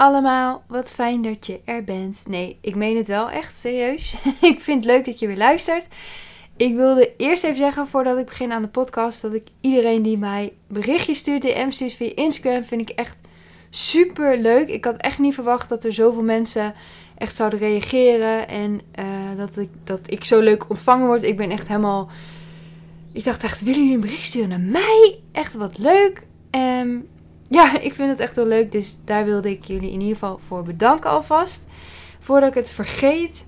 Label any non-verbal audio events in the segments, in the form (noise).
allemaal, wat fijn dat je er bent. Nee, ik meen het wel echt serieus. (laughs) ik vind het leuk dat je weer luistert. Ik wilde eerst even zeggen, voordat ik begin aan de podcast, dat ik iedereen die mij berichtjes stuurt, DM stuurt via Instagram, vind ik echt super leuk. Ik had echt niet verwacht dat er zoveel mensen echt zouden reageren en uh, dat, ik, dat ik zo leuk ontvangen word. Ik ben echt helemaal. Ik dacht echt, willen jullie een bericht sturen naar mij? Echt wat leuk. Um, ja, ik vind het echt heel leuk. Dus daar wilde ik jullie in ieder geval voor bedanken alvast. Voordat ik het vergeet.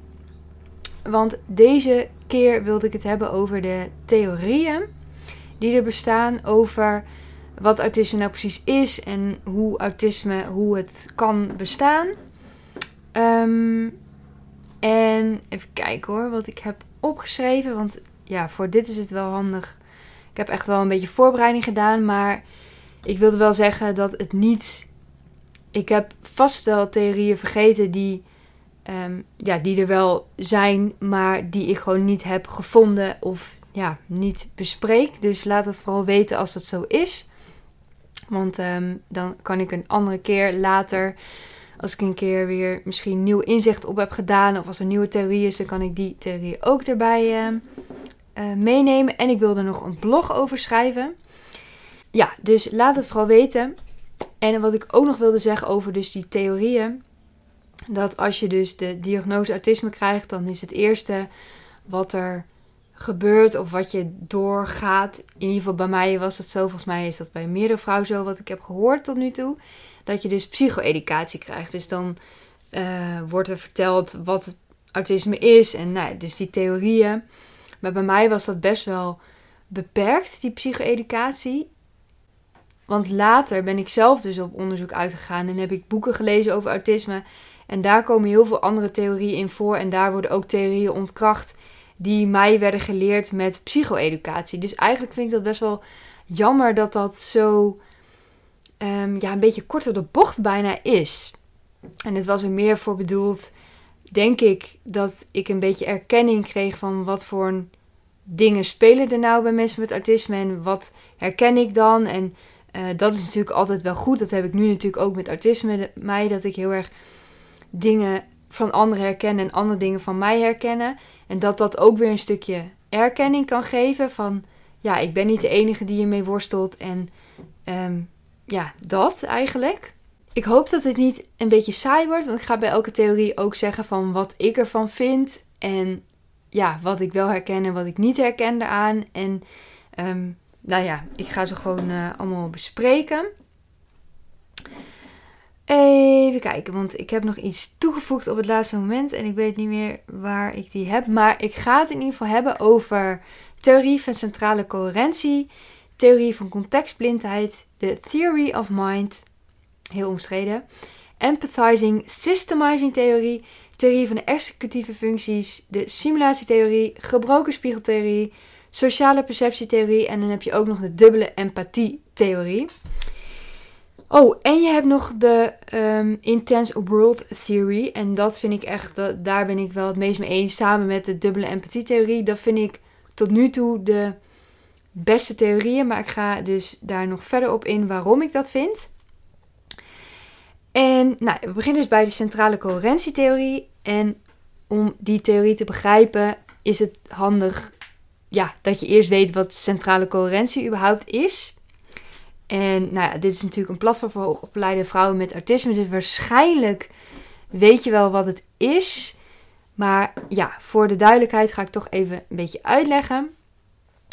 Want deze keer wilde ik het hebben over de theorieën die er bestaan over wat autisme nou precies is en hoe autisme, hoe het kan bestaan. Um, en even kijken hoor, wat ik heb opgeschreven. Want ja, voor dit is het wel handig. Ik heb echt wel een beetje voorbereiding gedaan, maar ik wilde wel zeggen dat het niet. Ik heb vast wel theorieën vergeten die, um, ja, die er wel zijn, maar die ik gewoon niet heb gevonden of ja, niet bespreek. Dus laat het vooral weten als dat zo is. Want um, dan kan ik een andere keer later, als ik een keer weer misschien nieuw inzicht op heb gedaan, of als er nieuwe theorie is, dan kan ik die theorie ook erbij uh, uh, meenemen. En ik wilde nog een blog over schrijven ja, dus laat het vooral weten. En wat ik ook nog wilde zeggen over dus die theorieën. Dat als je dus de diagnose autisme krijgt, dan is het eerste wat er gebeurt of wat je doorgaat. In ieder geval bij mij was het zo, volgens mij is dat bij meerdere vrouwen zo, wat ik heb gehoord tot nu toe. Dat je dus psycho-educatie krijgt. Dus dan uh, wordt er verteld wat autisme is en nou, dus die theorieën. Maar bij mij was dat best wel beperkt, die psycho-educatie. Want later ben ik zelf dus op onderzoek uitgegaan en heb ik boeken gelezen over autisme. En daar komen heel veel andere theorieën in voor. En daar worden ook theorieën ontkracht die mij werden geleerd met psycho-educatie. Dus eigenlijk vind ik dat best wel jammer dat dat zo um, ja, een beetje kort op de bocht bijna is. En het was er meer voor bedoeld, denk ik, dat ik een beetje erkenning kreeg van wat voor dingen spelen er nou bij mensen met autisme en wat herken ik dan en uh, dat is natuurlijk altijd wel goed. Dat heb ik nu natuurlijk ook met autisme. Mij dat ik heel erg dingen van anderen herken en andere dingen van mij herkennen. En dat dat ook weer een stukje erkenning kan geven van ja, ik ben niet de enige die hiermee worstelt. En um, ja, dat eigenlijk. Ik hoop dat het niet een beetje saai wordt, want ik ga bij elke theorie ook zeggen van wat ik ervan vind. En ja, wat ik wel herken en wat ik niet herken eraan. En um, nou ja, ik ga ze gewoon uh, allemaal bespreken. Even kijken, want ik heb nog iets toegevoegd op het laatste moment en ik weet niet meer waar ik die heb. Maar ik ga het in ieder geval hebben over theorie van centrale coherentie, theorie van contextblindheid, de theory of mind, heel omstreden, empathizing, systemizing theorie, theorie van de executieve functies, de simulatietheorie, gebroken spiegeltheorie, sociale perceptietheorie en dan heb je ook nog de dubbele empathietheorie. Oh, en je hebt nog de um, Intense World Theory. En dat vind ik echt, daar ben ik wel het meest mee eens. Samen met de dubbele empathietheorie. Dat vind ik tot nu toe de beste theorieën. Maar ik ga dus daar nog verder op in waarom ik dat vind. En nou, we beginnen dus bij de centrale coherentietheorie. En om die theorie te begrijpen is het handig ja, dat je eerst weet wat centrale coherentie überhaupt is. En nou ja, dit is natuurlijk een platform voor hoogopgeleide vrouwen met autisme. Dus waarschijnlijk weet je wel wat het is. Maar ja, voor de duidelijkheid ga ik toch even een beetje uitleggen.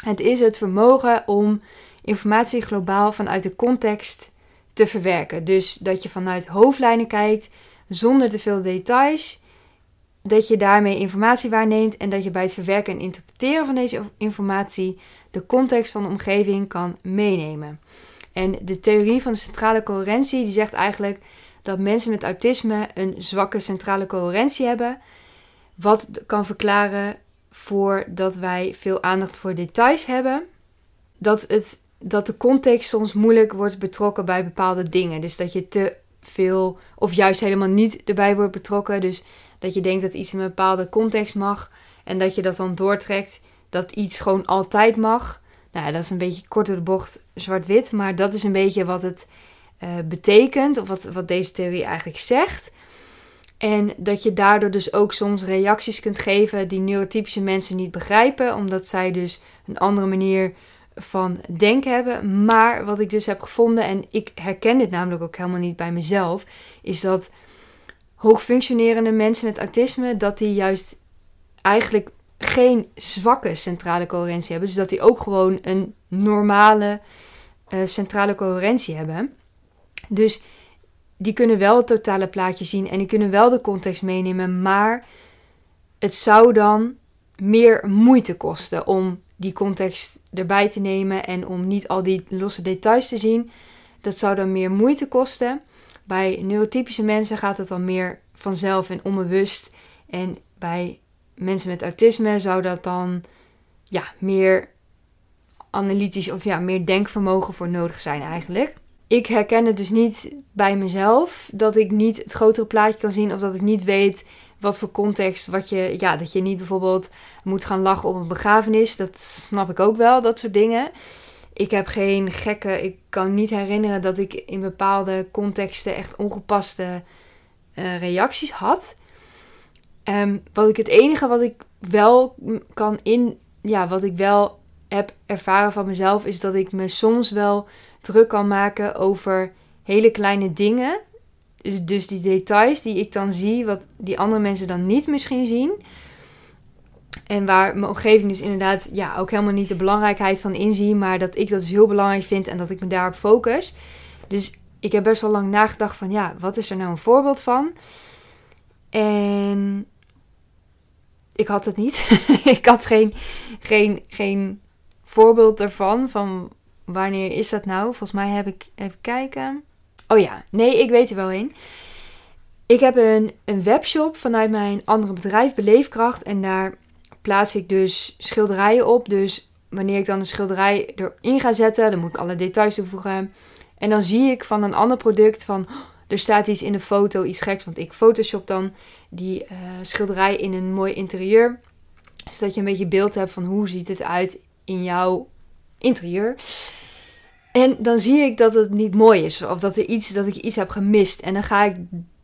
Het is het vermogen om informatie globaal vanuit de context te verwerken. Dus dat je vanuit hoofdlijnen kijkt, zonder te veel details dat je daarmee informatie waarneemt en dat je bij het verwerken en interpreteren van deze informatie de context van de omgeving kan meenemen. En de theorie van de centrale coherentie die zegt eigenlijk dat mensen met autisme een zwakke centrale coherentie hebben. Wat kan verklaren voor dat wij veel aandacht voor details hebben. Dat, het, dat de context soms moeilijk wordt betrokken bij bepaalde dingen. Dus dat je te veel of juist helemaal niet erbij wordt betrokken. Dus dat je denkt dat iets in een bepaalde context mag en dat je dat dan doortrekt dat iets gewoon altijd mag. Nou, dat is een beetje kort de bocht zwart-wit, maar dat is een beetje wat het uh, betekent of wat, wat deze theorie eigenlijk zegt. En dat je daardoor dus ook soms reacties kunt geven die neurotypische mensen niet begrijpen, omdat zij dus een andere manier van denken hebben. Maar wat ik dus heb gevonden, en ik herken dit namelijk ook helemaal niet bij mezelf, is dat hoogfunctionerende mensen met autisme, dat die juist eigenlijk geen zwakke centrale coherentie hebben. Dus dat die ook gewoon een normale uh, centrale coherentie hebben. Dus die kunnen wel het totale plaatje zien en die kunnen wel de context meenemen, maar het zou dan meer moeite kosten om die context erbij te nemen en om niet al die losse details te zien. Dat zou dan meer moeite kosten. Bij neurotypische mensen gaat het dan meer vanzelf en onbewust. En bij mensen met autisme zou dat dan ja, meer analytisch of ja, meer denkvermogen voor nodig zijn eigenlijk. Ik herken het dus niet bij mezelf dat ik niet het grotere plaatje kan zien of dat ik niet weet wat voor context, wat je, ja, dat je niet bijvoorbeeld moet gaan lachen op een begrafenis. Dat snap ik ook wel, dat soort dingen. Ik heb geen gekke, ik kan niet herinneren dat ik in bepaalde contexten echt ongepaste uh, reacties had. Um, wat ik het enige wat ik wel kan in, ja, wat ik wel heb ervaren van mezelf, is dat ik me soms wel druk kan maken over hele kleine dingen. Dus, dus die details die ik dan zie, wat die andere mensen dan niet misschien zien. En waar mijn omgeving dus inderdaad ja, ook helemaal niet de belangrijkheid van inzien. Maar dat ik dat dus heel belangrijk vind en dat ik me daarop focus. Dus ik heb best wel lang nagedacht van ja, wat is er nou een voorbeeld van? En ik had het niet. (laughs) ik had geen, geen, geen voorbeeld ervan. Van wanneer is dat nou? Volgens mij heb ik even kijken. Oh ja, nee, ik weet er wel een. Ik heb een, een webshop vanuit mijn andere bedrijf, Beleefkracht. En daar plaats ik dus schilderijen op. Dus wanneer ik dan een schilderij erin ga zetten, dan moet ik alle details toevoegen. En dan zie ik van een ander product van er staat iets in de foto, iets geks, want ik photoshop dan die uh, schilderij in een mooi interieur. Zodat je een beetje beeld hebt van hoe ziet het uit in jouw interieur. En dan zie ik dat het niet mooi is. Of dat, er iets, dat ik iets heb gemist. En dan ga ik,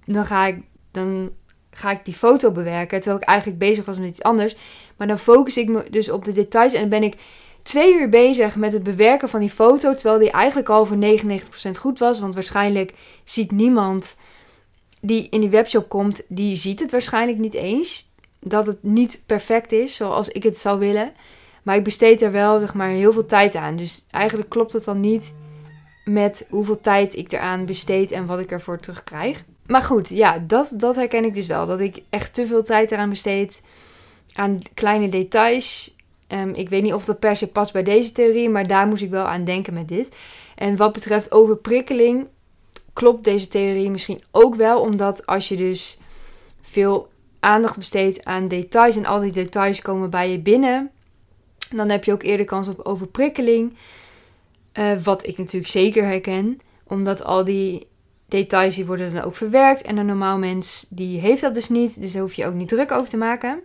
dan ga ik, dan ga ik die foto bewerken. Terwijl ik eigenlijk bezig was met iets anders. Maar dan focus ik me dus op de details. En dan ben ik twee uur bezig met het bewerken van die foto. Terwijl die eigenlijk al voor 99% goed was. Want waarschijnlijk ziet niemand die in die webshop komt, die ziet het waarschijnlijk niet eens. Dat het niet perfect is zoals ik het zou willen. Maar ik besteed er wel zeg maar, heel veel tijd aan. Dus eigenlijk klopt het dan niet met hoeveel tijd ik eraan besteed en wat ik ervoor terugkrijg. Maar goed, ja, dat, dat herken ik dus wel. Dat ik echt te veel tijd eraan besteed. Aan kleine details. Um, ik weet niet of dat per se past bij deze theorie, maar daar moest ik wel aan denken met dit. En wat betreft overprikkeling, klopt deze theorie misschien ook wel, omdat als je dus veel aandacht besteedt aan details en al die details komen bij je binnen, dan heb je ook eerder kans op overprikkeling. Uh, wat ik natuurlijk zeker herken, omdat al die details die worden dan ook verwerkt en een normaal mens die heeft dat dus niet, dus daar hoef je ook niet druk over te maken.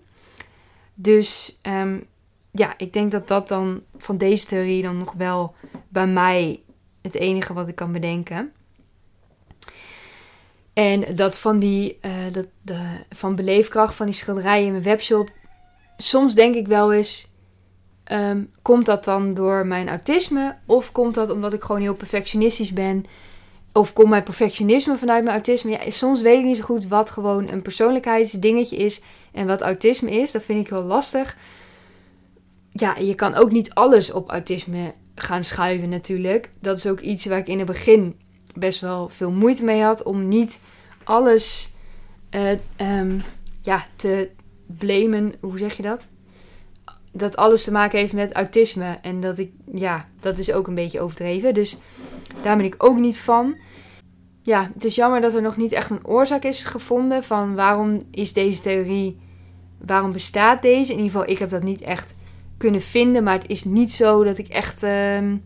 Dus um, ja, ik denk dat dat dan van deze theorie dan nog wel bij mij het enige wat ik kan bedenken. En dat van die uh, dat, de, van beleefkracht van die schilderijen in mijn webshop. Soms denk ik wel eens. Um, komt dat dan door mijn autisme? Of komt dat omdat ik gewoon heel perfectionistisch ben? Of komt mijn perfectionisme vanuit mijn autisme? Ja, soms weet ik niet zo goed wat gewoon een persoonlijkheidsdingetje is en wat autisme is. Dat vind ik heel lastig ja, je kan ook niet alles op autisme gaan schuiven natuurlijk. Dat is ook iets waar ik in het begin best wel veel moeite mee had. Om niet alles uh, um, ja, te blamen. Hoe zeg je dat? Dat alles te maken heeft met autisme. En dat ik, ja, dat is ook een beetje overdreven. Dus daar ben ik ook niet van. ja, het is jammer dat er nog niet echt een oorzaak is gevonden van waarom is deze theorie, waarom bestaat deze? In ieder geval, ik heb dat niet echt kunnen vinden, maar het is niet zo dat ik echt ehm,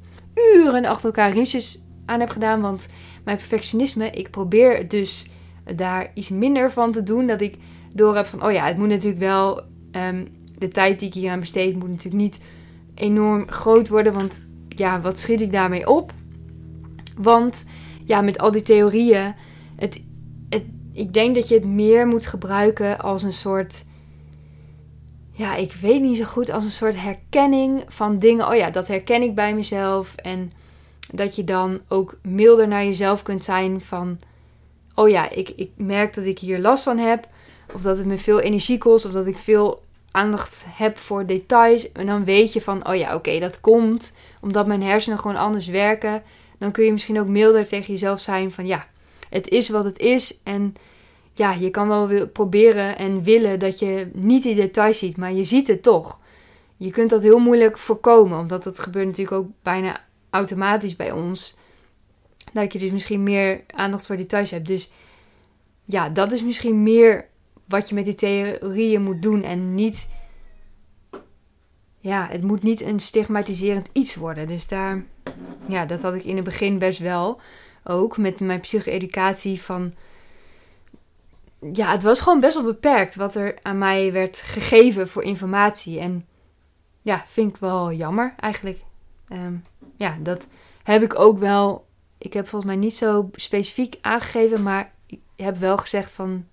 uren achter elkaar research aan heb gedaan, want mijn perfectionisme, ik probeer dus daar iets minder van te doen, dat ik door heb van, oh ja, het moet natuurlijk wel, ehm, de tijd die ik hier aan besteed moet natuurlijk niet enorm groot worden, want ja, wat schiet ik daarmee op? Want ja, met al die theorieën, het, ik denk dat je het meer moet gebruiken als een soort, ja, ik weet niet zo goed, als een soort herkenning van dingen. Oh ja, dat herken ik bij mezelf. En dat je dan ook milder naar jezelf kunt zijn van, oh ja, ik, ik merk dat ik hier last van heb. Of dat het me veel energie kost, of dat ik veel aandacht heb voor details. En dan weet je van, oh ja, oké, dat komt omdat mijn hersenen gewoon anders werken dan kun je misschien ook milder tegen jezelf zijn van ja, het is wat het is. En ja, je kan wel proberen en willen dat je niet die details ziet, maar je ziet het toch. Je kunt dat heel moeilijk voorkomen, omdat dat gebeurt natuurlijk ook bijna automatisch bij ons. Dat je dus misschien meer aandacht voor details hebt. Dus ja, dat is misschien meer wat je met die theorieën moet doen en niet ja, het moet niet een stigmatiserend iets worden. Dus daar, ja, dat had ik in het begin best wel. Ook met mijn psycho-educatie van. Ja, het was gewoon best wel beperkt wat er aan mij werd gegeven voor informatie. En ja, vind ik wel jammer eigenlijk. Um, ja, dat heb ik ook wel. Ik heb volgens mij niet zo specifiek aangegeven, maar ik heb wel gezegd van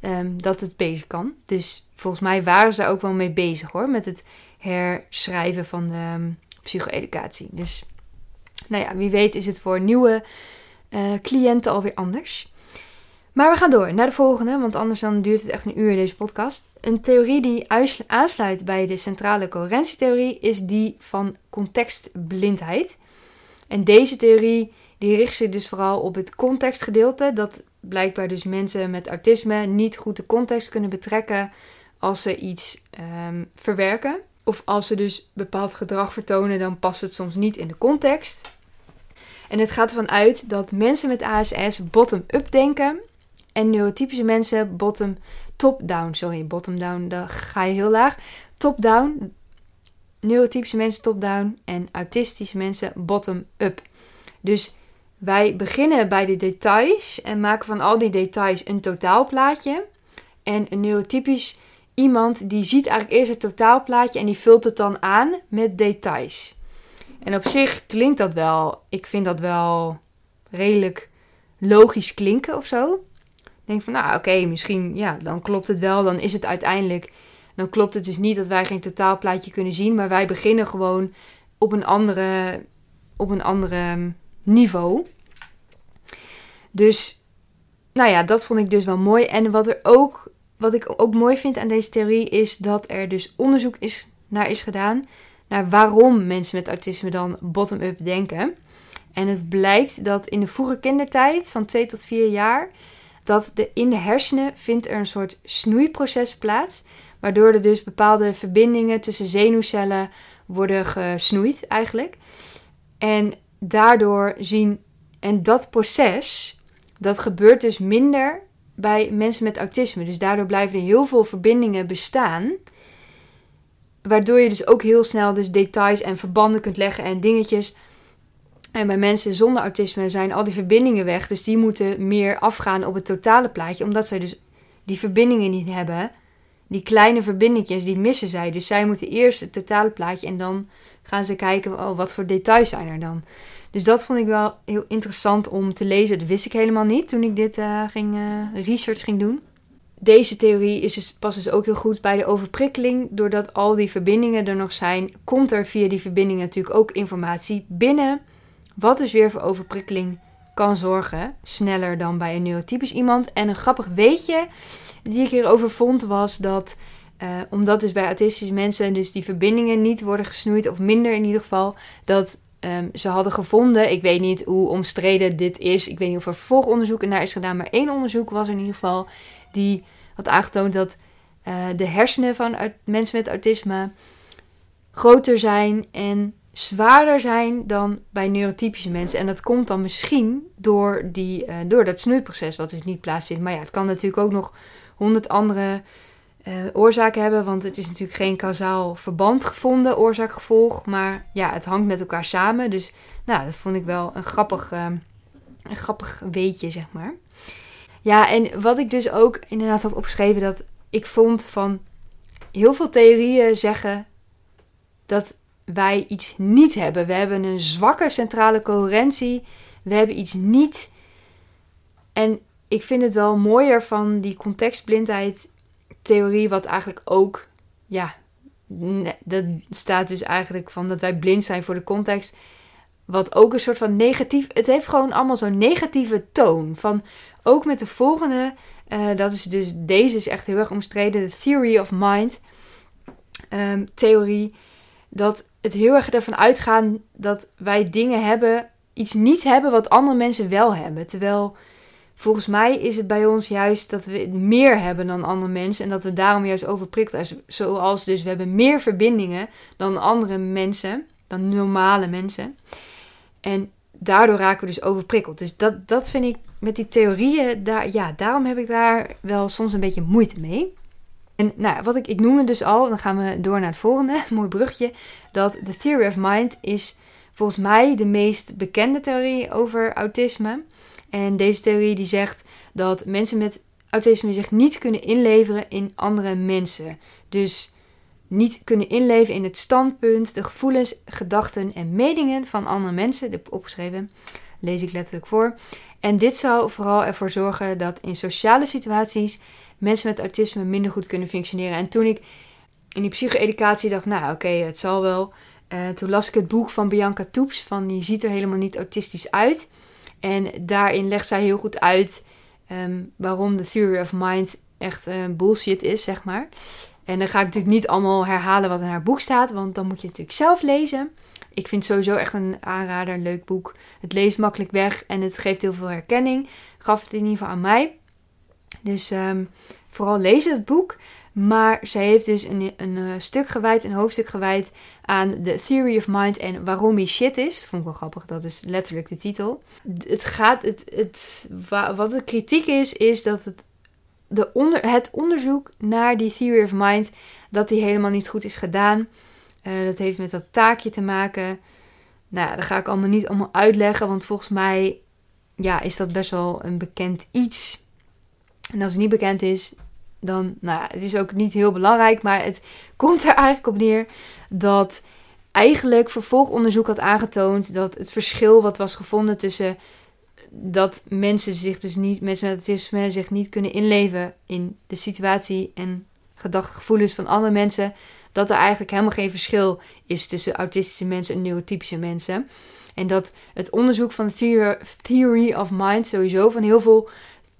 um, dat het beter kan. Dus volgens mij waren ze ook wel mee bezig hoor, met het herschrijven van de um, psycho-educatie. Dus nou ja, wie weet is het voor nieuwe uh, cliënten alweer anders. Maar we gaan door naar de volgende, want anders dan duurt het echt een uur deze podcast. Een theorie die aansluit bij de centrale coherentietheorie is die van contextblindheid. En deze theorie die richt zich dus vooral op het contextgedeelte, dat blijkbaar dus mensen met autisme niet goed de context kunnen betrekken als ze iets um, verwerken. Of als ze dus bepaald gedrag vertonen, dan past het soms niet in de context. En het gaat ervan uit dat mensen met ASS bottom-up denken en neurotypische mensen bottom top-down. Sorry, bottom-down, dan ga je heel laag. Top-down, neurotypische mensen top-down en autistische mensen bottom-up. Dus wij beginnen bij de details en maken van al die details een totaalplaatje. En een neurotypisch iemand die ziet eigenlijk eerst het totaalplaatje en die vult het dan aan met details. En op zich klinkt dat wel, ik vind dat wel redelijk logisch klinken of zo. Ik denk van, nou oké, misschien, ja, dan klopt het wel, dan is het uiteindelijk, dan klopt het dus niet dat wij geen totaalplaatje kunnen zien, maar wij beginnen gewoon op een andere, op een andere niveau. Dus, nou ja, dat vond ik dus wel mooi. En wat er ook, wat ik ook mooi vind aan deze theorie, is dat er dus onderzoek is, naar is gedaan naar waarom mensen met autisme dan bottom-up denken. En het blijkt dat in de vroege kindertijd, van 2 tot 4 jaar, dat de, in de hersenen vindt er een soort snoeiproces plaats. Waardoor er dus bepaalde verbindingen tussen zenuwcellen worden gesnoeid eigenlijk. En daardoor zien, en dat proces, dat gebeurt dus minder bij mensen met autisme. Dus daardoor blijven er heel veel verbindingen bestaan. Waardoor je dus ook heel snel dus details en verbanden kunt leggen en dingetjes. En bij mensen zonder autisme zijn al die verbindingen weg. Dus die moeten meer afgaan op het totale plaatje. Omdat zij dus die verbindingen niet hebben. Die kleine verbindingjes, die missen zij. Dus zij moeten eerst het totale plaatje en dan gaan ze kijken, oh, wat voor details zijn er dan. Dus dat vond ik wel heel interessant om te lezen. Dat wist ik helemaal niet toen ik dit uh, ging, uh, research ging doen. Deze theorie is dus, past dus ook heel goed bij de overprikkeling. Doordat al die verbindingen er nog zijn, komt er via die verbindingen natuurlijk ook informatie binnen. Wat dus weer voor overprikkeling kan zorgen. Sneller dan bij een neurotypisch iemand. En een grappig weetje die ik hierover vond was dat... Uh, omdat dus bij autistische mensen dus die verbindingen niet worden gesnoeid, of minder in ieder geval, dat um, ze hadden gevonden, ik weet niet hoe omstreden dit is, ik weet niet of er vervolgonderzoek naar is gedaan, maar één onderzoek was in ieder geval die had aangetoond dat uh, de hersenen van mensen met autisme groter zijn en zwaarder zijn dan bij neurotypische mensen. En dat komt dan misschien door, die, uh, door dat snoeiproces wat dus niet plaatsvindt. Maar ja, het kan natuurlijk ook nog honderd andere uh, oorzaken hebben. Want het is natuurlijk geen kausaal verband gevonden, oorzaak-gevolg. Maar ja, het hangt met elkaar samen. Dus nou, dat vond ik wel een grappig, uh, een grappig weetje, zeg maar. Ja, en wat ik dus ook inderdaad had opgeschreven, dat ik vond van heel veel theorieën zeggen dat wij iets niet hebben. We hebben een zwakke centrale coherentie. We hebben iets niet. En ik vind het wel mooier van die contextblindheid theorie, wat eigenlijk ook, ja, dat staat dus eigenlijk van dat wij blind zijn voor de context. Wat ook een soort van negatief, het heeft gewoon allemaal zo'n negatieve toon. Van ook met de volgende, uh, dat is dus, deze is echt heel erg omstreden, de theory of mind um, theorie. Dat het heel erg ervan uitgaan dat wij dingen hebben, iets niet hebben wat andere mensen wel hebben. Terwijl volgens mij is het bij ons juist dat we meer hebben dan andere mensen en dat we daarom juist overprikkeld. Zoals dus we hebben meer verbindingen dan andere mensen, dan normale mensen. En daardoor raken we dus overprikkeld. Dus dat, dat vind ik met die theorieën, daar, ja, daarom heb ik daar wel soms een beetje moeite mee. En nou, wat ik, ik noemde dus al, dan gaan we door naar het volgende, (laughs) mooi brugje, dat de Theory of Mind is volgens mij de meest bekende theorie over autisme. En deze theorie die zegt dat mensen met autisme zich niet kunnen inleveren in andere mensen. Dus niet kunnen inleven in het standpunt, de gevoelens, gedachten en meningen van andere mensen. Dit opgeschreven, lees ik letterlijk voor. En dit zou vooral ervoor zorgen dat in sociale situaties mensen met autisme minder goed kunnen functioneren. En toen ik in die psycho-educatie dacht, nou oké, het zal wel. Uh, toen las ik het boek van Bianca Toeps, van die ziet er helemaal niet autistisch uit. En daarin legt zij heel goed uit ehm, waarom de theory of mind echt uh, bullshit is, zeg maar. En dan ga ik natuurlijk niet allemaal herhalen wat in haar boek staat, want dan moet je het natuurlijk zelf lezen. Ik vind het sowieso echt een aanrader, leuk boek. Het leest makkelijk weg en het geeft heel veel herkenning. Gaf het in ieder geval aan mij. Dus um, vooral lezen het boek. Maar zij heeft dus een, een, eh, stuk gewijd, een hoofdstuk gewijd aan de Theory of Mind en waarom hij shit is. Vond ik wel grappig, dat is letterlijk de titel. Het gaat, het, het, wat de kritiek is, is dat het, de onder, het onderzoek naar die Theory of Mind, dat die helemaal niet goed is gedaan. Uh, dat heeft met dat taakje te maken. Nou ja, dat ga ik allemaal niet allemaal uitleggen, want volgens mij ja, is dat best wel een bekend iets. En als het niet bekend is, dan, nou ja, het is ook niet heel belangrijk, maar het komt er eigenlijk op neer dat eigenlijk vervolgonderzoek had aangetoond dat het verschil wat was gevonden tussen dat mensen zich dus niet, mensen met autisme zich niet kunnen inleven in de situatie en gedachten, gevoelens van andere mensen, dat er eigenlijk helemaal geen verschil is tussen autistische mensen en neurotypische mensen. En dat het onderzoek van theory of mind sowieso van heel veel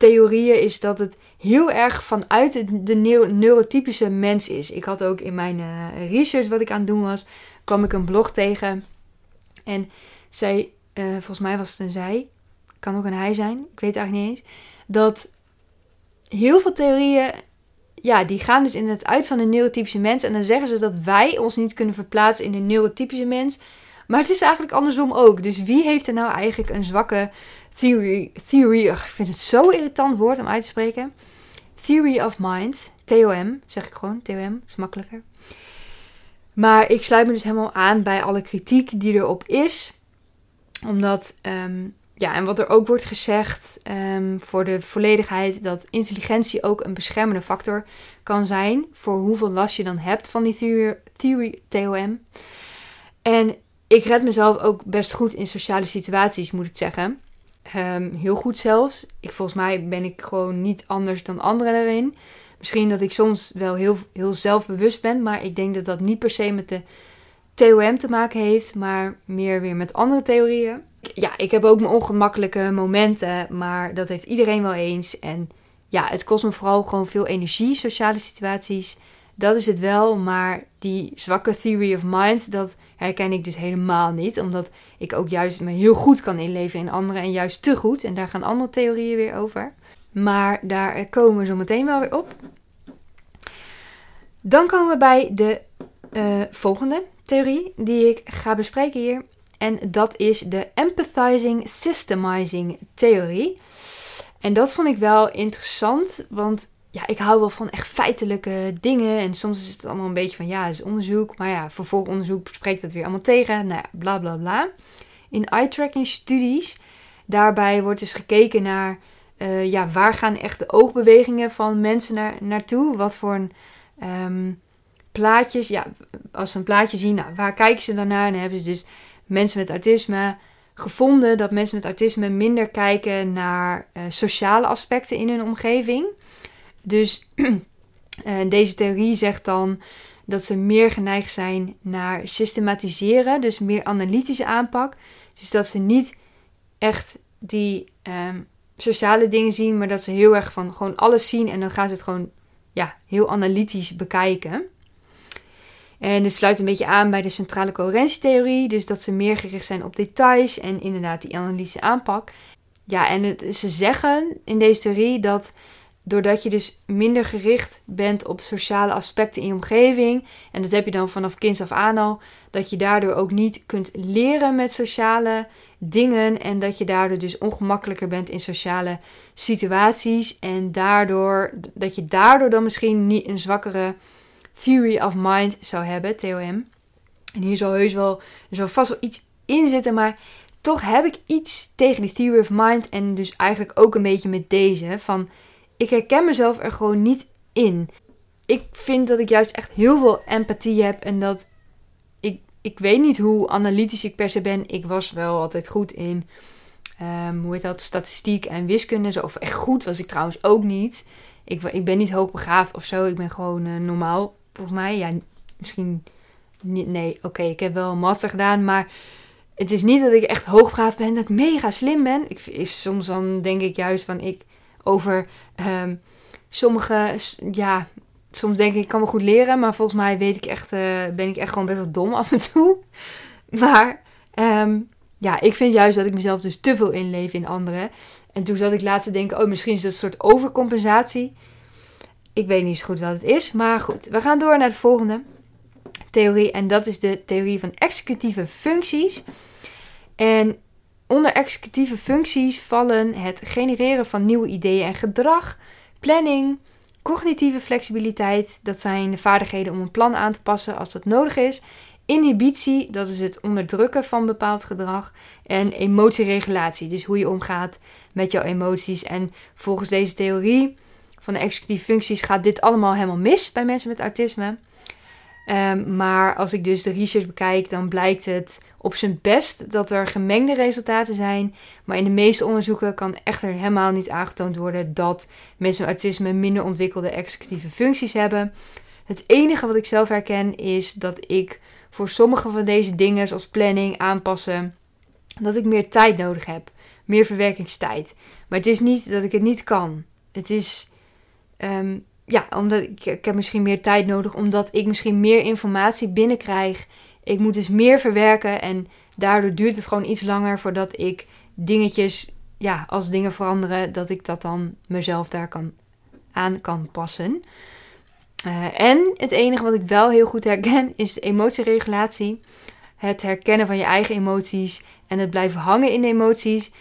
theorieën is dat het heel erg vanuit de neurotypische mens is. Ik had ook in mijn uh, research wat ik aan het doen was, kwam ik een blog tegen. En zij, uh, volgens mij was het een zij, kan ook een hij zijn, ik weet het eigenlijk niet eens. Dat heel veel theorieën, ja, die gaan dus in het uit van de neurotypische mens. En dan zeggen ze dat wij ons niet kunnen verplaatsen in de neurotypische mens. Maar het is eigenlijk andersom ook. Dus wie heeft er nou eigenlijk een zwakke theory? theory ik vind het zo irritant woord om uit te spreken. Theory of Mind, TOM, zeg ik gewoon. TOM, is makkelijker. Maar ik sluit me dus helemaal aan bij alle kritiek die erop is. Omdat, um, ja, en wat er ook wordt gezegd um, voor de volledigheid, dat intelligentie ook een beschermende factor kan zijn voor hoeveel last je dan hebt van die theory TOM. En ik red mezelf ook best goed in sociale situaties, moet ik zeggen. Um, heel goed zelfs. Ik, volgens mij ben ik gewoon niet anders dan anderen daarin. Misschien dat ik soms wel heel, heel zelfbewust ben, maar ik denk dat dat niet per se met de TOM te maken heeft, maar meer weer met andere theorieën. Ja, ik heb ook mijn ongemakkelijke momenten, maar dat heeft iedereen wel eens. En ja, het kost me vooral gewoon veel energie, sociale situaties. Dat is het wel, maar die zwakke theory of mind, dat herken ik dus helemaal niet. Omdat ik ook juist me heel goed kan inleven in anderen en juist te goed. En daar gaan andere theorieën weer over. Maar daar komen we zo meteen wel weer op. Dan komen we bij de uh, volgende theorie die ik ga bespreken hier. En dat is de Empathizing Systemizing theorie. En dat vond ik wel interessant, want ja, ik hou wel van echt feitelijke dingen. En soms is het allemaal een beetje van ja, is onderzoek. Maar ja, vervolgonderzoek spreekt dat weer allemaal tegen. Nou ja, bla bla bla. In eye-tracking studies, daarbij wordt dus gekeken naar uh, ja, waar gaan echt de oogbewegingen van mensen naar, naartoe? Wat voor een, ehm, plaatjes, ja, als ze een plaatje zien, nou, waar kijken ze dan naar? En dan hebben ze dus mensen met autisme gevonden dat mensen met autisme minder kijken naar uh, sociale aspecten in hun omgeving. Dus uh, (clears throat) deze theorie zegt dan dat ze meer geneigd zijn naar systematiseren, dus meer analytische aanpak. Dus dat ze niet echt die um, sociale dingen zien, maar dat ze heel erg van gewoon alles zien en dan gaan ze het gewoon ja, heel analytisch bekijken. En het sluit een beetje aan bij de centrale coherentietheorie, dus dat ze meer gericht zijn op details en inderdaad die analytische aanpak. Ja, en het, ze zeggen in deze theorie dat doordat je dus minder gericht bent op sociale aspecten in je omgeving, en dat heb je dan vanaf kinds af aan al, dat je daardoor ook niet kunt leren met sociale dingen en dat je daardoor dus ongemakkelijker bent in sociale situaties en daardoor dat je daardoor dan misschien niet een zwakkere theory of mind zou hebben, TOM. En hier zal heus wel, vast wel iets in zitten, maar toch heb ik iets tegen die theory of mind en dus eigenlijk ook een beetje met deze van ik herken mezelf er gewoon niet in. Ik vind dat ik juist echt heel veel empathie heb en dat ik, ik weet niet hoe analytisch ik per se ben. Ik was wel altijd goed in, um, hoe heet dat, statistiek en wiskunde. Zo. Of echt goed was ik trouwens ook niet. Ik, ik ben niet hoogbegaafd of zo. Ik ben gewoon uh, normaal, volgens mij. Ja, misschien niet. Nee, oké, ik heb wel master gedaan, maar het is niet dat ik echt hoogbegaafd ben, dat ik mega slim ben. Ik, is, soms dan denk ik juist van ik over um, sommige, ja, soms denk ik, ik kan wel goed leren, maar volgens mij weet ik echt, uh, ben ik echt gewoon best wel dom (laughs) af en toe. Maar um, ja, ik vind juist dat ik mezelf dus te veel inleef in anderen. En toen zat ik later te denken, oh, misschien is dat een soort overcompensatie. Ik weet niet zo goed wat het is, maar goed. We gaan door naar de volgende theorie. En dat is de theorie van executieve functies. En Onder executieve functies vallen het genereren van nieuwe ideeën en gedrag, planning, cognitieve flexibiliteit, dat zijn de vaardigheden om een plan aan te passen als dat nodig is, inhibitie, dat is het onderdrukken van bepaald gedrag, en emotieregulatie, dus hoe je omgaat met jouw emoties. En volgens deze theorie van de executieve functies gaat dit allemaal helemaal mis bij mensen met autisme. Um, maar als ik dus de research bekijk, dan blijkt het op zijn best dat er gemengde resultaten zijn. Maar in de meeste onderzoeken kan echter helemaal niet aangetoond worden dat mensen met autisme minder ontwikkelde executieve functies hebben. Het enige wat ik zelf herken is dat ik voor sommige van deze dingen, zoals planning, aanpassen, dat ik meer tijd nodig heb. Meer verwerkingstijd. Maar het is niet dat ik het niet kan. Het is. Um, ja, omdat ik, ik heb misschien meer tijd nodig, omdat ik misschien meer informatie binnenkrijg. Ik moet dus meer verwerken en daardoor duurt het gewoon iets langer voordat ik dingetjes, ja, als dingen veranderen, dat ik dat dan mezelf daar kan aan kan passen. Uh, en het enige wat ik wel heel goed herken is de emotieregulatie. Het herkennen van je eigen emoties en het blijven hangen in emoties.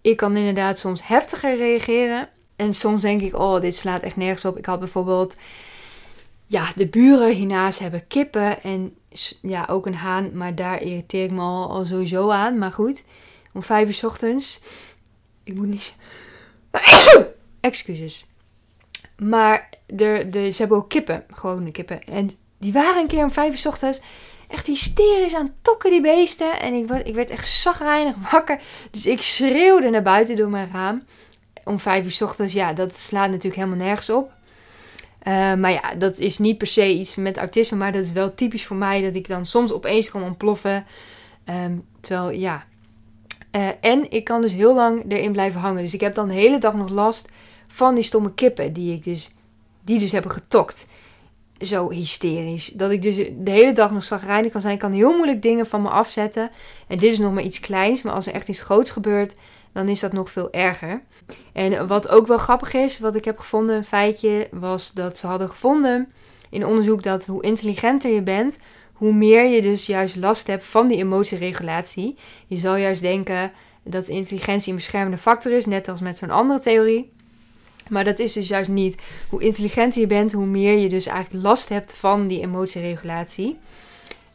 Ik kan inderdaad soms heftiger reageren. En soms denk ik, oh, dit slaat echt nergens op. Ik had bijvoorbeeld, ja, de buren hiernaast hebben kippen en ja, ook een haan. Maar daar irriteer ik me al, sowieso aan. Maar goed, om vijf uur s ochtends. Ik moet niet... (coughs) Excuses. Maar de, de, ze hebben ook kippen, gewone kippen. En die waren een keer om vijf uur s ochtends echt hysterisch aan tokken, die beesten. En ik, ik werd echt zagrijnig wakker. Dus ik schreeuwde naar buiten door mijn raam om vijf uur s ochtends, ja, dat slaat natuurlijk helemaal nergens op. Uh, maar ja, dat is niet per se iets met autisme, maar dat is wel typisch voor mij dat ik dan soms opeens kan ontploffen. Um, terwijl, ja. Uh, en ik kan dus heel lang erin blijven hangen. Dus ik heb dan de hele dag nog last van die stomme kippen die ik dus, die dus hebben getokt. Zo hysterisch. Dat ik dus de hele dag nog zagrijnig kan zijn. Ik kan heel moeilijk dingen van me afzetten. En dit is nog maar iets kleins. Maar als er echt iets groots gebeurt, dan is dat nog veel erger. En wat ook wel grappig is, wat ik heb gevonden, een feitje, was dat ze hadden gevonden in onderzoek dat hoe intelligenter je bent, hoe meer je dus juist last hebt van die emotieregulatie. Je zal juist denken dat intelligentie een beschermende factor is, net als met zo'n andere theorie. Maar dat is dus juist niet. Hoe intelligenter je bent, hoe meer je dus eigenlijk last hebt van die emotieregulatie.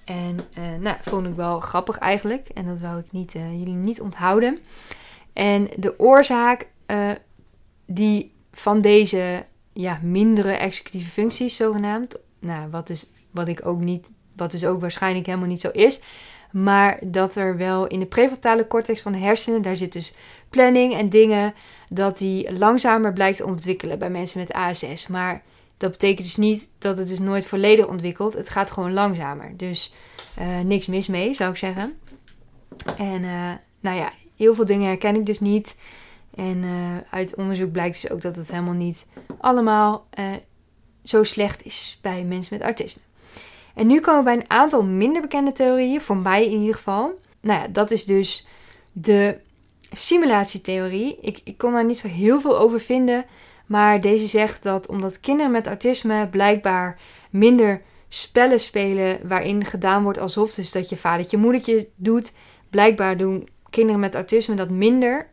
En uh, nou, vond ik wel grappig eigenlijk. En dat wou ik niet, uh, jullie niet onthouden. En de oorzaak uh, die van deze ja, mindere executieve functies, zogenaamd. Nou, wat, dus, wat ik ook niet, wat dus ook waarschijnlijk helemaal niet zo is. Maar dat er wel in de prefrontale cortex van de hersenen, daar zit dus planning en dingen, dat die langzamer blijkt te ontwikkelen bij mensen met ASS. Maar dat betekent dus niet dat het dus nooit volledig ontwikkelt. Het gaat gewoon langzamer. Dus uh, niks mis mee, zou ik zeggen. En uh, nou ja, heel veel dingen herken ik dus niet. En uh, uit onderzoek blijkt dus ook dat het helemaal niet allemaal zo slecht is bij mensen met autisme. En nu komen we bij een aantal minder bekende theorieën, voor mij in ieder geval. Nou ja, dat is dus de simulatietheorie. Ik, ik kon daar niet zo heel veel over vinden. Maar deze zegt dat omdat kinderen met autisme blijkbaar minder spellen spelen waarin gedaan wordt alsof dus dat je vadertje moedertje doet. Blijkbaar doen kinderen met autisme dat minder.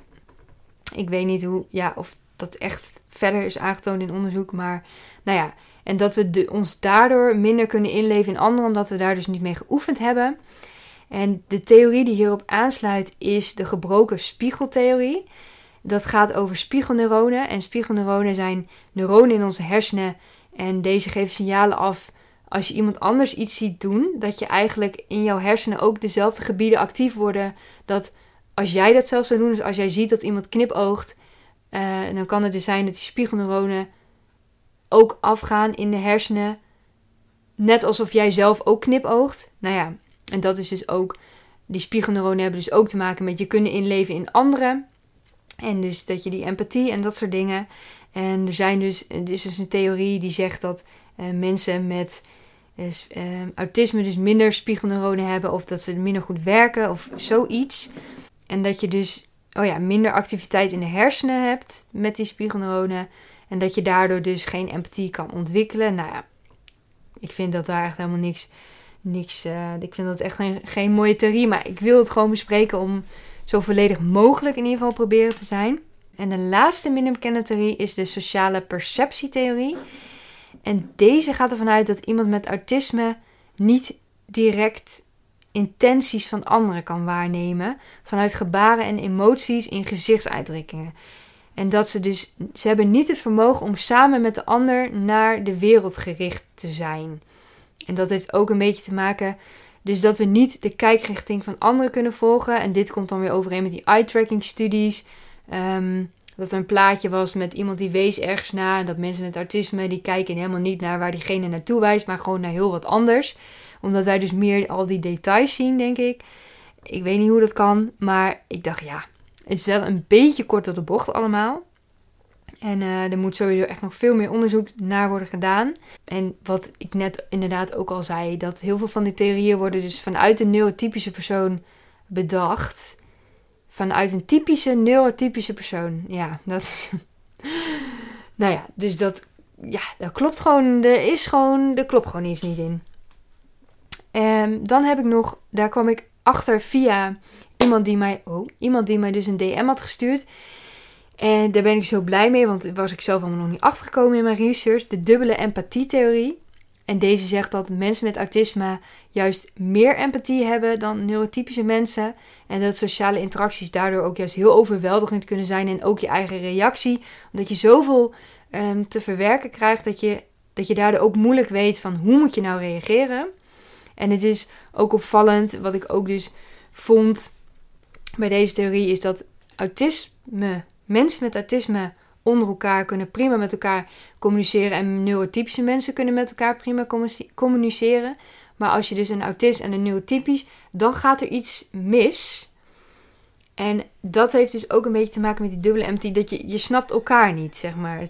Ik weet niet hoe, ja, of dat echt verder is aangetoond in onderzoek. Maar nou ja, en dat we ons daardoor minder kunnen inleven in anderen, omdat we daar dus niet mee geoefend hebben. En de theorie die hierop aansluit is de gebroken spiegeltheorie. Dat gaat over spiegelneuronen. En spiegelneuronen zijn neuronen in onze hersenen. En deze geven signalen af als je iemand anders iets ziet doen. Dat je eigenlijk in jouw hersenen ook dezelfde gebieden actief worden. Dat als jij dat zelf zou doen, dus als jij ziet dat iemand knipoogt. Uh, dan kan het dus zijn dat die spiegelneuronen ook afgaan in de hersenen. Net alsof jij zelf ook knipoogt. Nou ja, en dat is dus ook. Die spiegelneuronen hebben dus ook te maken met je kunnen inleven in anderen. En dus dat je die empathie en dat soort dingen. En er zijn dus, er is dus een theorie die zegt dat uh, mensen met uh, autisme dus minder spiegelneuronen hebben. Of dat ze minder goed werken of zoiets. En dat je dus oh ja, minder activiteit in de hersenen hebt met die spiegelneuronen. En dat je daardoor dus geen empathie kan ontwikkelen. Nou ja, ik vind dat daar echt helemaal niks. niks uh, ik vind dat echt geen, geen mooie theorie. Maar ik wil het gewoon bespreken om zo volledig mogelijk in ieder geval proberen te zijn. En de laatste minder bekende theorie is de sociale perceptietheorie. En deze gaat ervan uit dat iemand met autisme niet direct intenties van anderen kan waarnemen vanuit gebaren en emoties in gezichtsuitdrukkingen. En dat ze dus, ze hebben niet het vermogen om samen met de ander naar de wereld gericht te zijn. En dat heeft ook een beetje te maken, dus dat we niet de kijkrichting van anderen kunnen volgen. En dit komt dan weer overeen met die eye-tracking studies. Um, dat er een plaatje was met iemand die wees ergens naar. Dat mensen met autisme, die kijken helemaal niet naar waar diegene naartoe wijst, maar gewoon naar heel wat anders. Omdat wij dus meer al die details zien, denk ik. Ik weet niet hoe dat kan, maar ik dacht ja, het is wel een beetje kort op de bocht allemaal. En uh, er moet sowieso echt nog veel meer onderzoek naar worden gedaan. En wat ik net inderdaad ook al zei, dat heel veel van die theorieën worden dus vanuit een neurotypische persoon bedacht. Vanuit een typische neurotypische persoon. Ja, dat. (laughs) nou ja, dus dat. Ja, dat klopt gewoon. Er is gewoon. Er klopt gewoon iets niet in. En ehm, dan heb ik nog. Daar kwam ik achter via iemand die mij, oh, iemand die mij dus een DM had gestuurd. En daar ben ik zo blij mee, want was ik zelf allemaal nog niet achtergekomen in mijn research. De dubbele empathietheorie. En deze zegt dat mensen met autisme juist meer empathie hebben dan neurotypische mensen. En dat sociale interacties daardoor ook juist heel overweldigend kunnen zijn. En ook je eigen reactie. Omdat je zoveel um, te verwerken krijgt dat je, dat je daardoor ook moeilijk weet van hoe moet je nou reageren. En het is ook opvallend, wat ik ook dus vond bij deze theorie is dat autisme, mensen met autisme onder elkaar kunnen prima met elkaar communiceren en neurotypische mensen kunnen met elkaar prima communiceren. Maar als je dus een autist en een neurotypisch, dan gaat er iets mis. En dat heeft dus ook een beetje te maken met die dubbele empty, dat je, je snapt elkaar niet, zeg maar.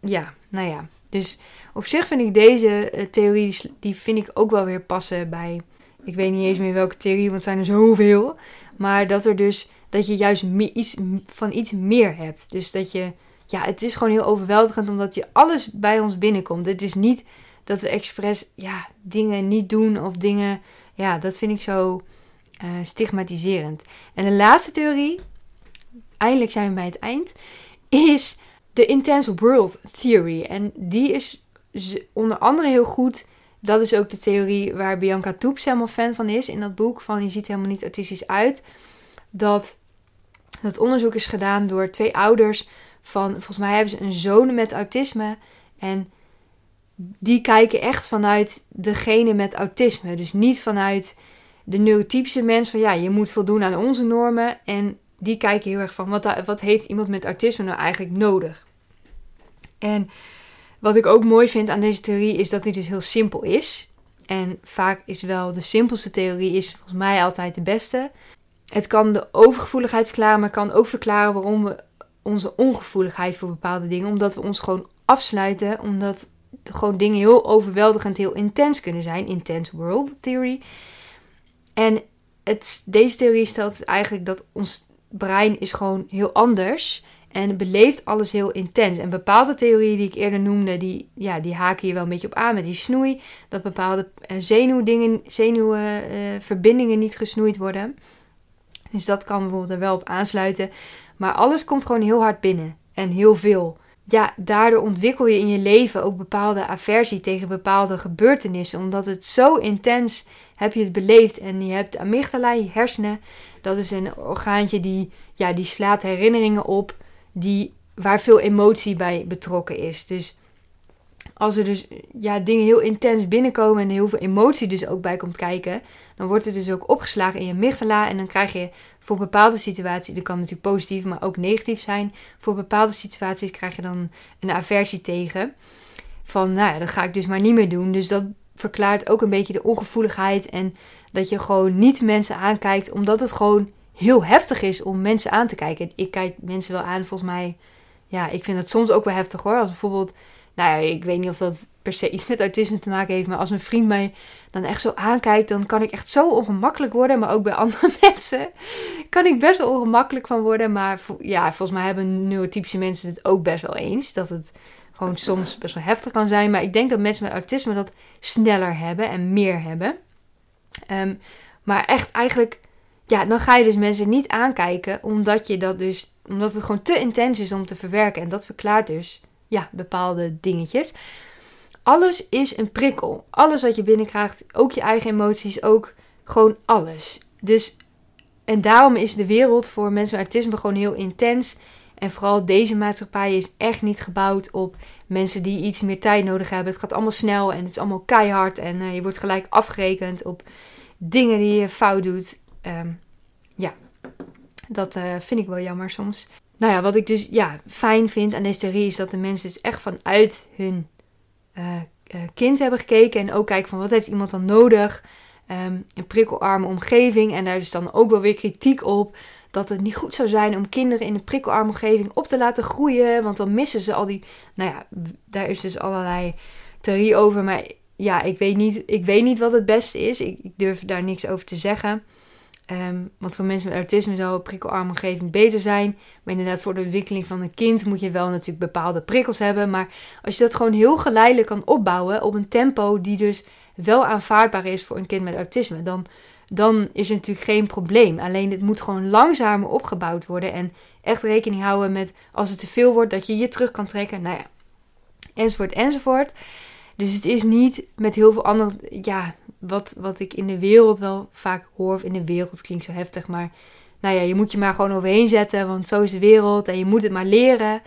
ja, nou ja. Dus op zich vind ik deze uh, theorie, die vind ik ook wel weer passen bij, ik weet niet eens meer welke theorie, want het zijn er zoveel. Maar dat er dus dat je juist iets, van iets meer hebt. Dus dat je, ja, het is gewoon heel overweldigend omdat je alles bij ons binnenkomt. Het is niet dat we expres ja, dingen niet doen of dingen. Ja, dat vind ik zo uh, stigmatiserend. En de laatste theorie, eindelijk zijn we bij het eind, is de Intense World Theory. En die is onder andere heel goed. Dat is ook de theorie waar Bianca Toeps helemaal fan van is in dat boek. Van je ziet helemaal niet autistisch uit. Dat dat onderzoek is gedaan door twee ouders van, volgens mij hebben ze een zoon met autisme. En die kijken echt vanuit degene met autisme. Dus niet vanuit de neurotypische mens van ja, je moet voldoen aan onze normen. En die kijken heel erg van wat, wat heeft iemand met autisme nou eigenlijk nodig. En wat ik ook mooi vind aan deze theorie is dat die dus heel simpel is. En vaak is wel de simpelste theorie is volgens mij altijd de beste. Het kan de overgevoeligheid verklaren, maar kan ook verklaren waarom we onze ongevoeligheid voor bepaalde dingen, omdat we ons gewoon afsluiten, omdat gewoon dingen heel overweldigend, heel intens kunnen zijn. Intense world theory. En deze theorie stelt eigenlijk dat ons brein is gewoon heel anders en beleeft alles heel intens. En bepaalde theorieën die ik eerder noemde, die, ja, die haken je wel een beetje op aan met die snoei. Dat bepaalde uh, zenuwdingen, zenuwverbindingen niet gesnoeid worden. Dus dat kan bijvoorbeeld er wel op aansluiten. Maar alles komt gewoon heel hard binnen. En heel veel. Ja, daardoor ontwikkel je in je leven ook bepaalde aversie tegen bepaalde gebeurtenissen. Omdat het zo intens heb je het beleefd. En je hebt amygdala, je hersenen. Dat is een orgaantje die, ja, die slaat herinneringen op. Die, waar veel emotie bij betrokken is. Dus als er dus ja, dingen heel intens binnenkomen en heel veel emotie dus ook bij komt kijken, dan wordt het dus ook opgeslagen in je amygdala en dan krijg je voor bepaalde situaties, dat kan natuurlijk positief, maar ook negatief zijn, voor bepaalde situaties krijg je dan een aversie tegen. Van, nou ja, dat ga ik dus maar niet meer doen. Dus dat verklaart ook een beetje de ongevoeligheid en dat je gewoon niet mensen aankijkt, omdat het gewoon heel heftig is om mensen aan te kijken. Ik kijk mensen wel aan, volgens mij, ja, ik vind het soms ook wel heftig hoor. Als bijvoorbeeld nou ja, ik weet niet of dat per se iets met autisme te maken heeft. Maar als een vriend mij dan echt zo aankijkt, dan kan ik echt zo ongemakkelijk worden. Maar ook bij (laughs) andere mensen kan ik best wel ongemakkelijk van worden. Maar ja, volgens mij hebben neurotypische mensen het ook best wel eens. Dat het gewoon soms best wel heftig kan zijn. Maar ik denk dat mensen met autisme dat sneller hebben en meer hebben. Ehm, maar echt eigenlijk, ja, dan ga je dus mensen niet aankijken. Omdat je dat dus, omdat het gewoon te intens is om te verwerken. En dat verklaart dus ja, bepaalde dingetjes. Alles is een prikkel. Alles wat je binnenkrijgt, ook je eigen emoties, ook gewoon alles. Dus, en daarom is de wereld voor mensen met autisme gewoon heel intens. En vooral deze maatschappij is echt niet gebouwd op mensen die iets meer tijd nodig hebben. Het gaat allemaal snel en het is allemaal keihard. En uh, je wordt gelijk afgerekend op dingen die je fout doet. Um, dat uh, vind ik wel jammer soms nou ja, wat ik dus ja, fijn vind aan deze theorie is dat de mensen dus echt vanuit hun uh, kind hebben gekeken. En ook kijken van wat heeft iemand dan nodig. Um, een prikkelarme omgeving. En daar is dan ook wel weer kritiek op. Dat het niet goed zou zijn om kinderen in een prikkelarme omgeving op te laten groeien. Want dan missen ze al die. Nou ja, daar is dus allerlei theorie over. Maar ja, ik weet niet, ik weet niet wat het beste is. Ik durf daar niks over te zeggen. Um, want voor mensen met autisme zou een prikkelarme omgeving beter zijn. Maar inderdaad, voor de ontwikkeling van een kind moet je wel natuurlijk bepaalde prikkels hebben. Maar als je dat gewoon heel geleidelijk kan opbouwen op een tempo die dus wel aanvaardbaar is voor een kind met autisme, dan, dan is er natuurlijk geen probleem. Alleen het moet gewoon langzamer opgebouwd worden. En echt rekening houden met als het te veel wordt, dat je je terug kan trekken. Nou ja, enzovoort, enzovoort. Dus het is niet met heel veel andere, ja, wat, wat ik in de wereld wel vaak hoor. In de wereld klinkt zo heftig, maar nou ja, je moet je maar gewoon overheen zetten, want zo is de wereld en je moet het maar leren.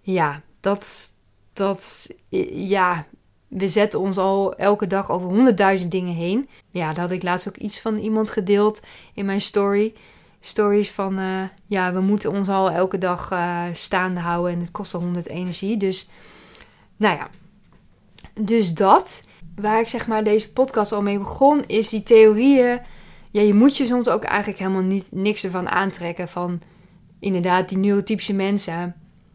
Ja, dat, dat, ja, we zetten ons al elke dag over honderdduizend dingen heen. Ja, daar had ik laatst ook iets van iemand gedeeld in mijn story. Stories van, uh, ja, we moeten ons al elke dag uh, staande houden en het kost al honderd energie. Dus, nou ja, dus dat waar ik zeg maar deze podcast al mee begon, is die theorieën. Ja, je moet je soms ook eigenlijk helemaal niet, niks ervan aantrekken. Van inderdaad, die neurotypische mensen.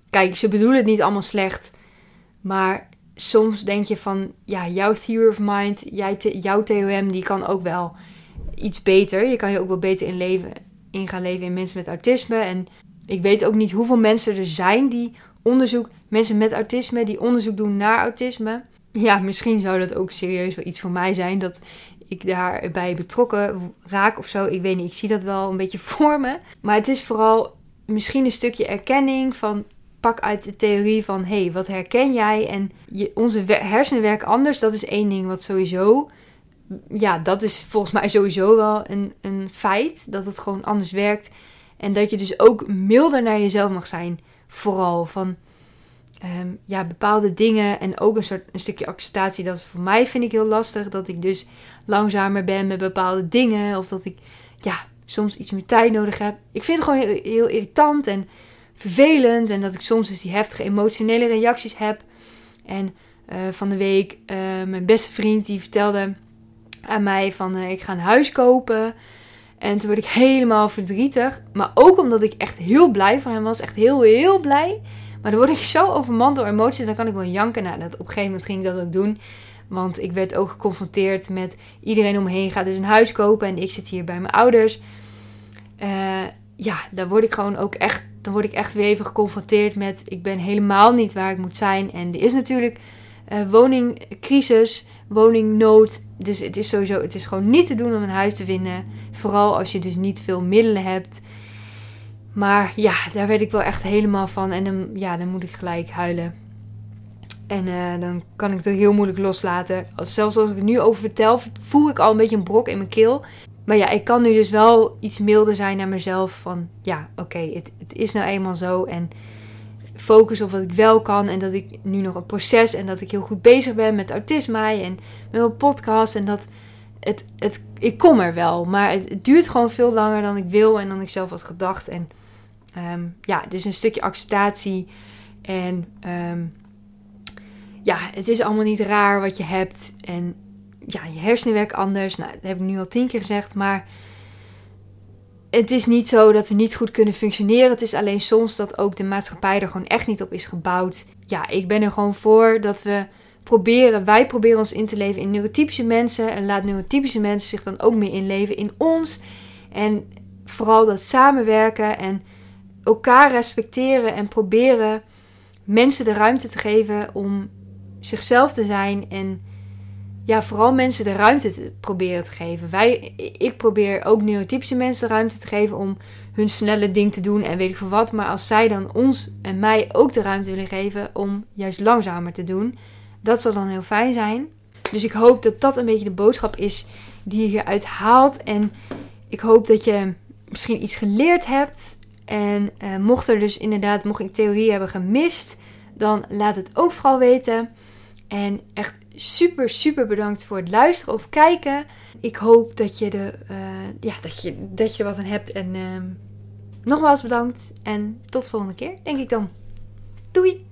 Kijk, ze bedoelen het niet allemaal slecht. Maar soms denk je van, ja, jouw theory of mind, jij jouw TOM, die kan ook wel iets beter. Je kan je ook wel beter in, leven, in gaan leven in mensen met autisme. En ik weet ook niet hoeveel mensen er zijn die onderzoek, mensen met autisme, die onderzoek doen naar autisme. Ja, misschien zou dat ook serieus wel iets voor mij zijn. Dat ik daarbij betrokken raak of zo. Ik weet niet, ik zie dat wel een beetje (laughs) voor me. Maar het is vooral misschien een stukje erkenning van pak uit de theorie van hé, hey, wat herken jij? En je, onze hersenen werken anders. Dat is één ding wat sowieso. Ja, dat is volgens mij sowieso wel een, een feit. Dat het gewoon anders werkt. En dat je dus ook milder naar jezelf mag zijn. Vooral van Ehm, ja, bepaalde dingen en ook een, soort, een stukje acceptatie. Dat voor mij vind ik heel lastig. Dat ik dus langzamer ben met bepaalde dingen. Of dat ik ja, soms iets meer tijd nodig heb. Ik vind het gewoon heel, irritant en vervelend. En dat ik soms dus die heftige emotionele reacties heb. En uh, van de week, uh, mijn beste vriend die vertelde aan mij van uh, ik ga een huis kopen. En toen werd ik helemaal verdrietig. Maar ook omdat ik echt heel blij van hem was. Echt heel, heel blij. Maar dan word ik zo overmand door emoties dan kan ik wel janken. Nou, dat, op een gegeven moment ging ik dat ook doen. Want ik werd ook geconfronteerd met iedereen omheen gaat dus een huis kopen. En ik zit hier bij mijn ouders. Uh, ja, daar word ik gewoon ook echt, dan word ik echt weer even geconfronteerd met... ik ben helemaal niet waar ik moet zijn. En er is natuurlijk uh, woningcrisis, woningnood. Dus het is sowieso, het is gewoon niet te doen om een huis te vinden. Vooral als je dus niet veel middelen hebt. Maar ja, daar werd ik wel echt helemaal van. En dan, ja, dan moet ik gelijk huilen. En uh, dan kan ik het heel moeilijk loslaten. Als, zelfs als ik het nu over vertel, voel ik al een beetje een brok in mijn keel. Maar ja, ik kan nu dus wel iets milder zijn naar mezelf. Van ja, oké, het, het is nou eenmaal zo. En focus op wat ik wel kan. En dat ik nu nog een proces en dat ik heel goed bezig ben met autisme en met mijn podcast. En dat het, het, ik kom er wel. Maar het, het duurt gewoon veel langer dan ik wil en dan ik zelf had gedacht. En Um, ja, dus een stukje acceptatie. En um, ja, het is allemaal niet raar wat je hebt. En ja, je hersenen werken anders. Nou, dat heb ik nu al tien keer gezegd. Maar het is niet zo dat we niet goed kunnen functioneren. Het is alleen soms dat ook de maatschappij er gewoon echt niet op is gebouwd. Ja, ik ben er gewoon voor dat we proberen, wij proberen ons in te leven in neurotypische mensen. En laat neurotypische mensen zich dan ook meer inleven in ons. En vooral dat samenwerken en elkaar respecteren en proberen mensen de ruimte te geven om zichzelf te zijn en ja, vooral mensen de ruimte te proberen te geven. Wij, ik probeer ook neurotypische mensen de ruimte te geven om hun snelle ding te doen en weet ik veel wat. Maar als zij dan ons en mij ook de ruimte willen geven om juist langzamer te doen, dat zal dan heel fijn zijn. Dus ik hoop dat dat een beetje de boodschap is die je hieruit haalt. En ik hoop dat je misschien iets geleerd hebt. En uh, mocht er dus inderdaad, mocht ik theorie hebben gemist, dan laat het ook vooral weten. En echt super, super bedankt voor het luisteren of kijken. Ik hoop dat je, de, uh, ja, dat je, dat je er wat aan hebt. En uh, nogmaals bedankt. En tot de volgende keer, denk ik dan. Doei!